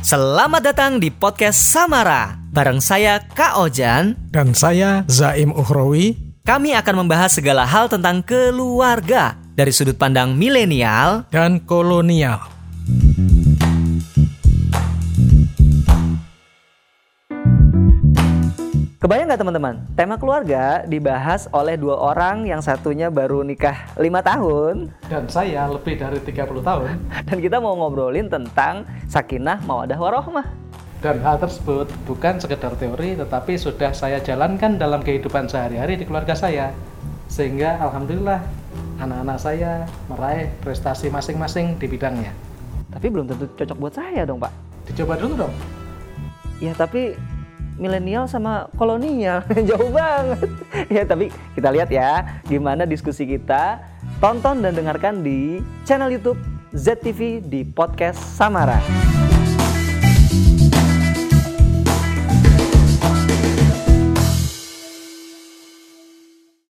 Selamat datang di podcast Samara. Bareng saya Kak Ojan. Dan saya Zaim Uhrawi. Kami akan membahas segala hal tentang keluarga dari sudut pandang milenial dan kolonial. Kebayang nggak teman-teman? Tema keluarga dibahas oleh dua orang yang satunya baru nikah lima tahun Dan saya lebih dari 30 tahun. dan kita mau ngobrolin tentang sakinah mawadah warohmah. Dan hal tersebut bukan sekedar teori, tetapi sudah saya jalankan dalam kehidupan sehari-hari di keluarga saya. Sehingga Alhamdulillah anak-anak saya meraih prestasi masing-masing di bidangnya. Tapi belum tentu cocok buat saya dong pak. Dicoba dulu dong. Ya tapi milenial sama kolonial jauh banget. ya tapi kita lihat ya gimana diskusi kita. Tonton dan dengarkan di channel YouTube ZTV di podcast Samara.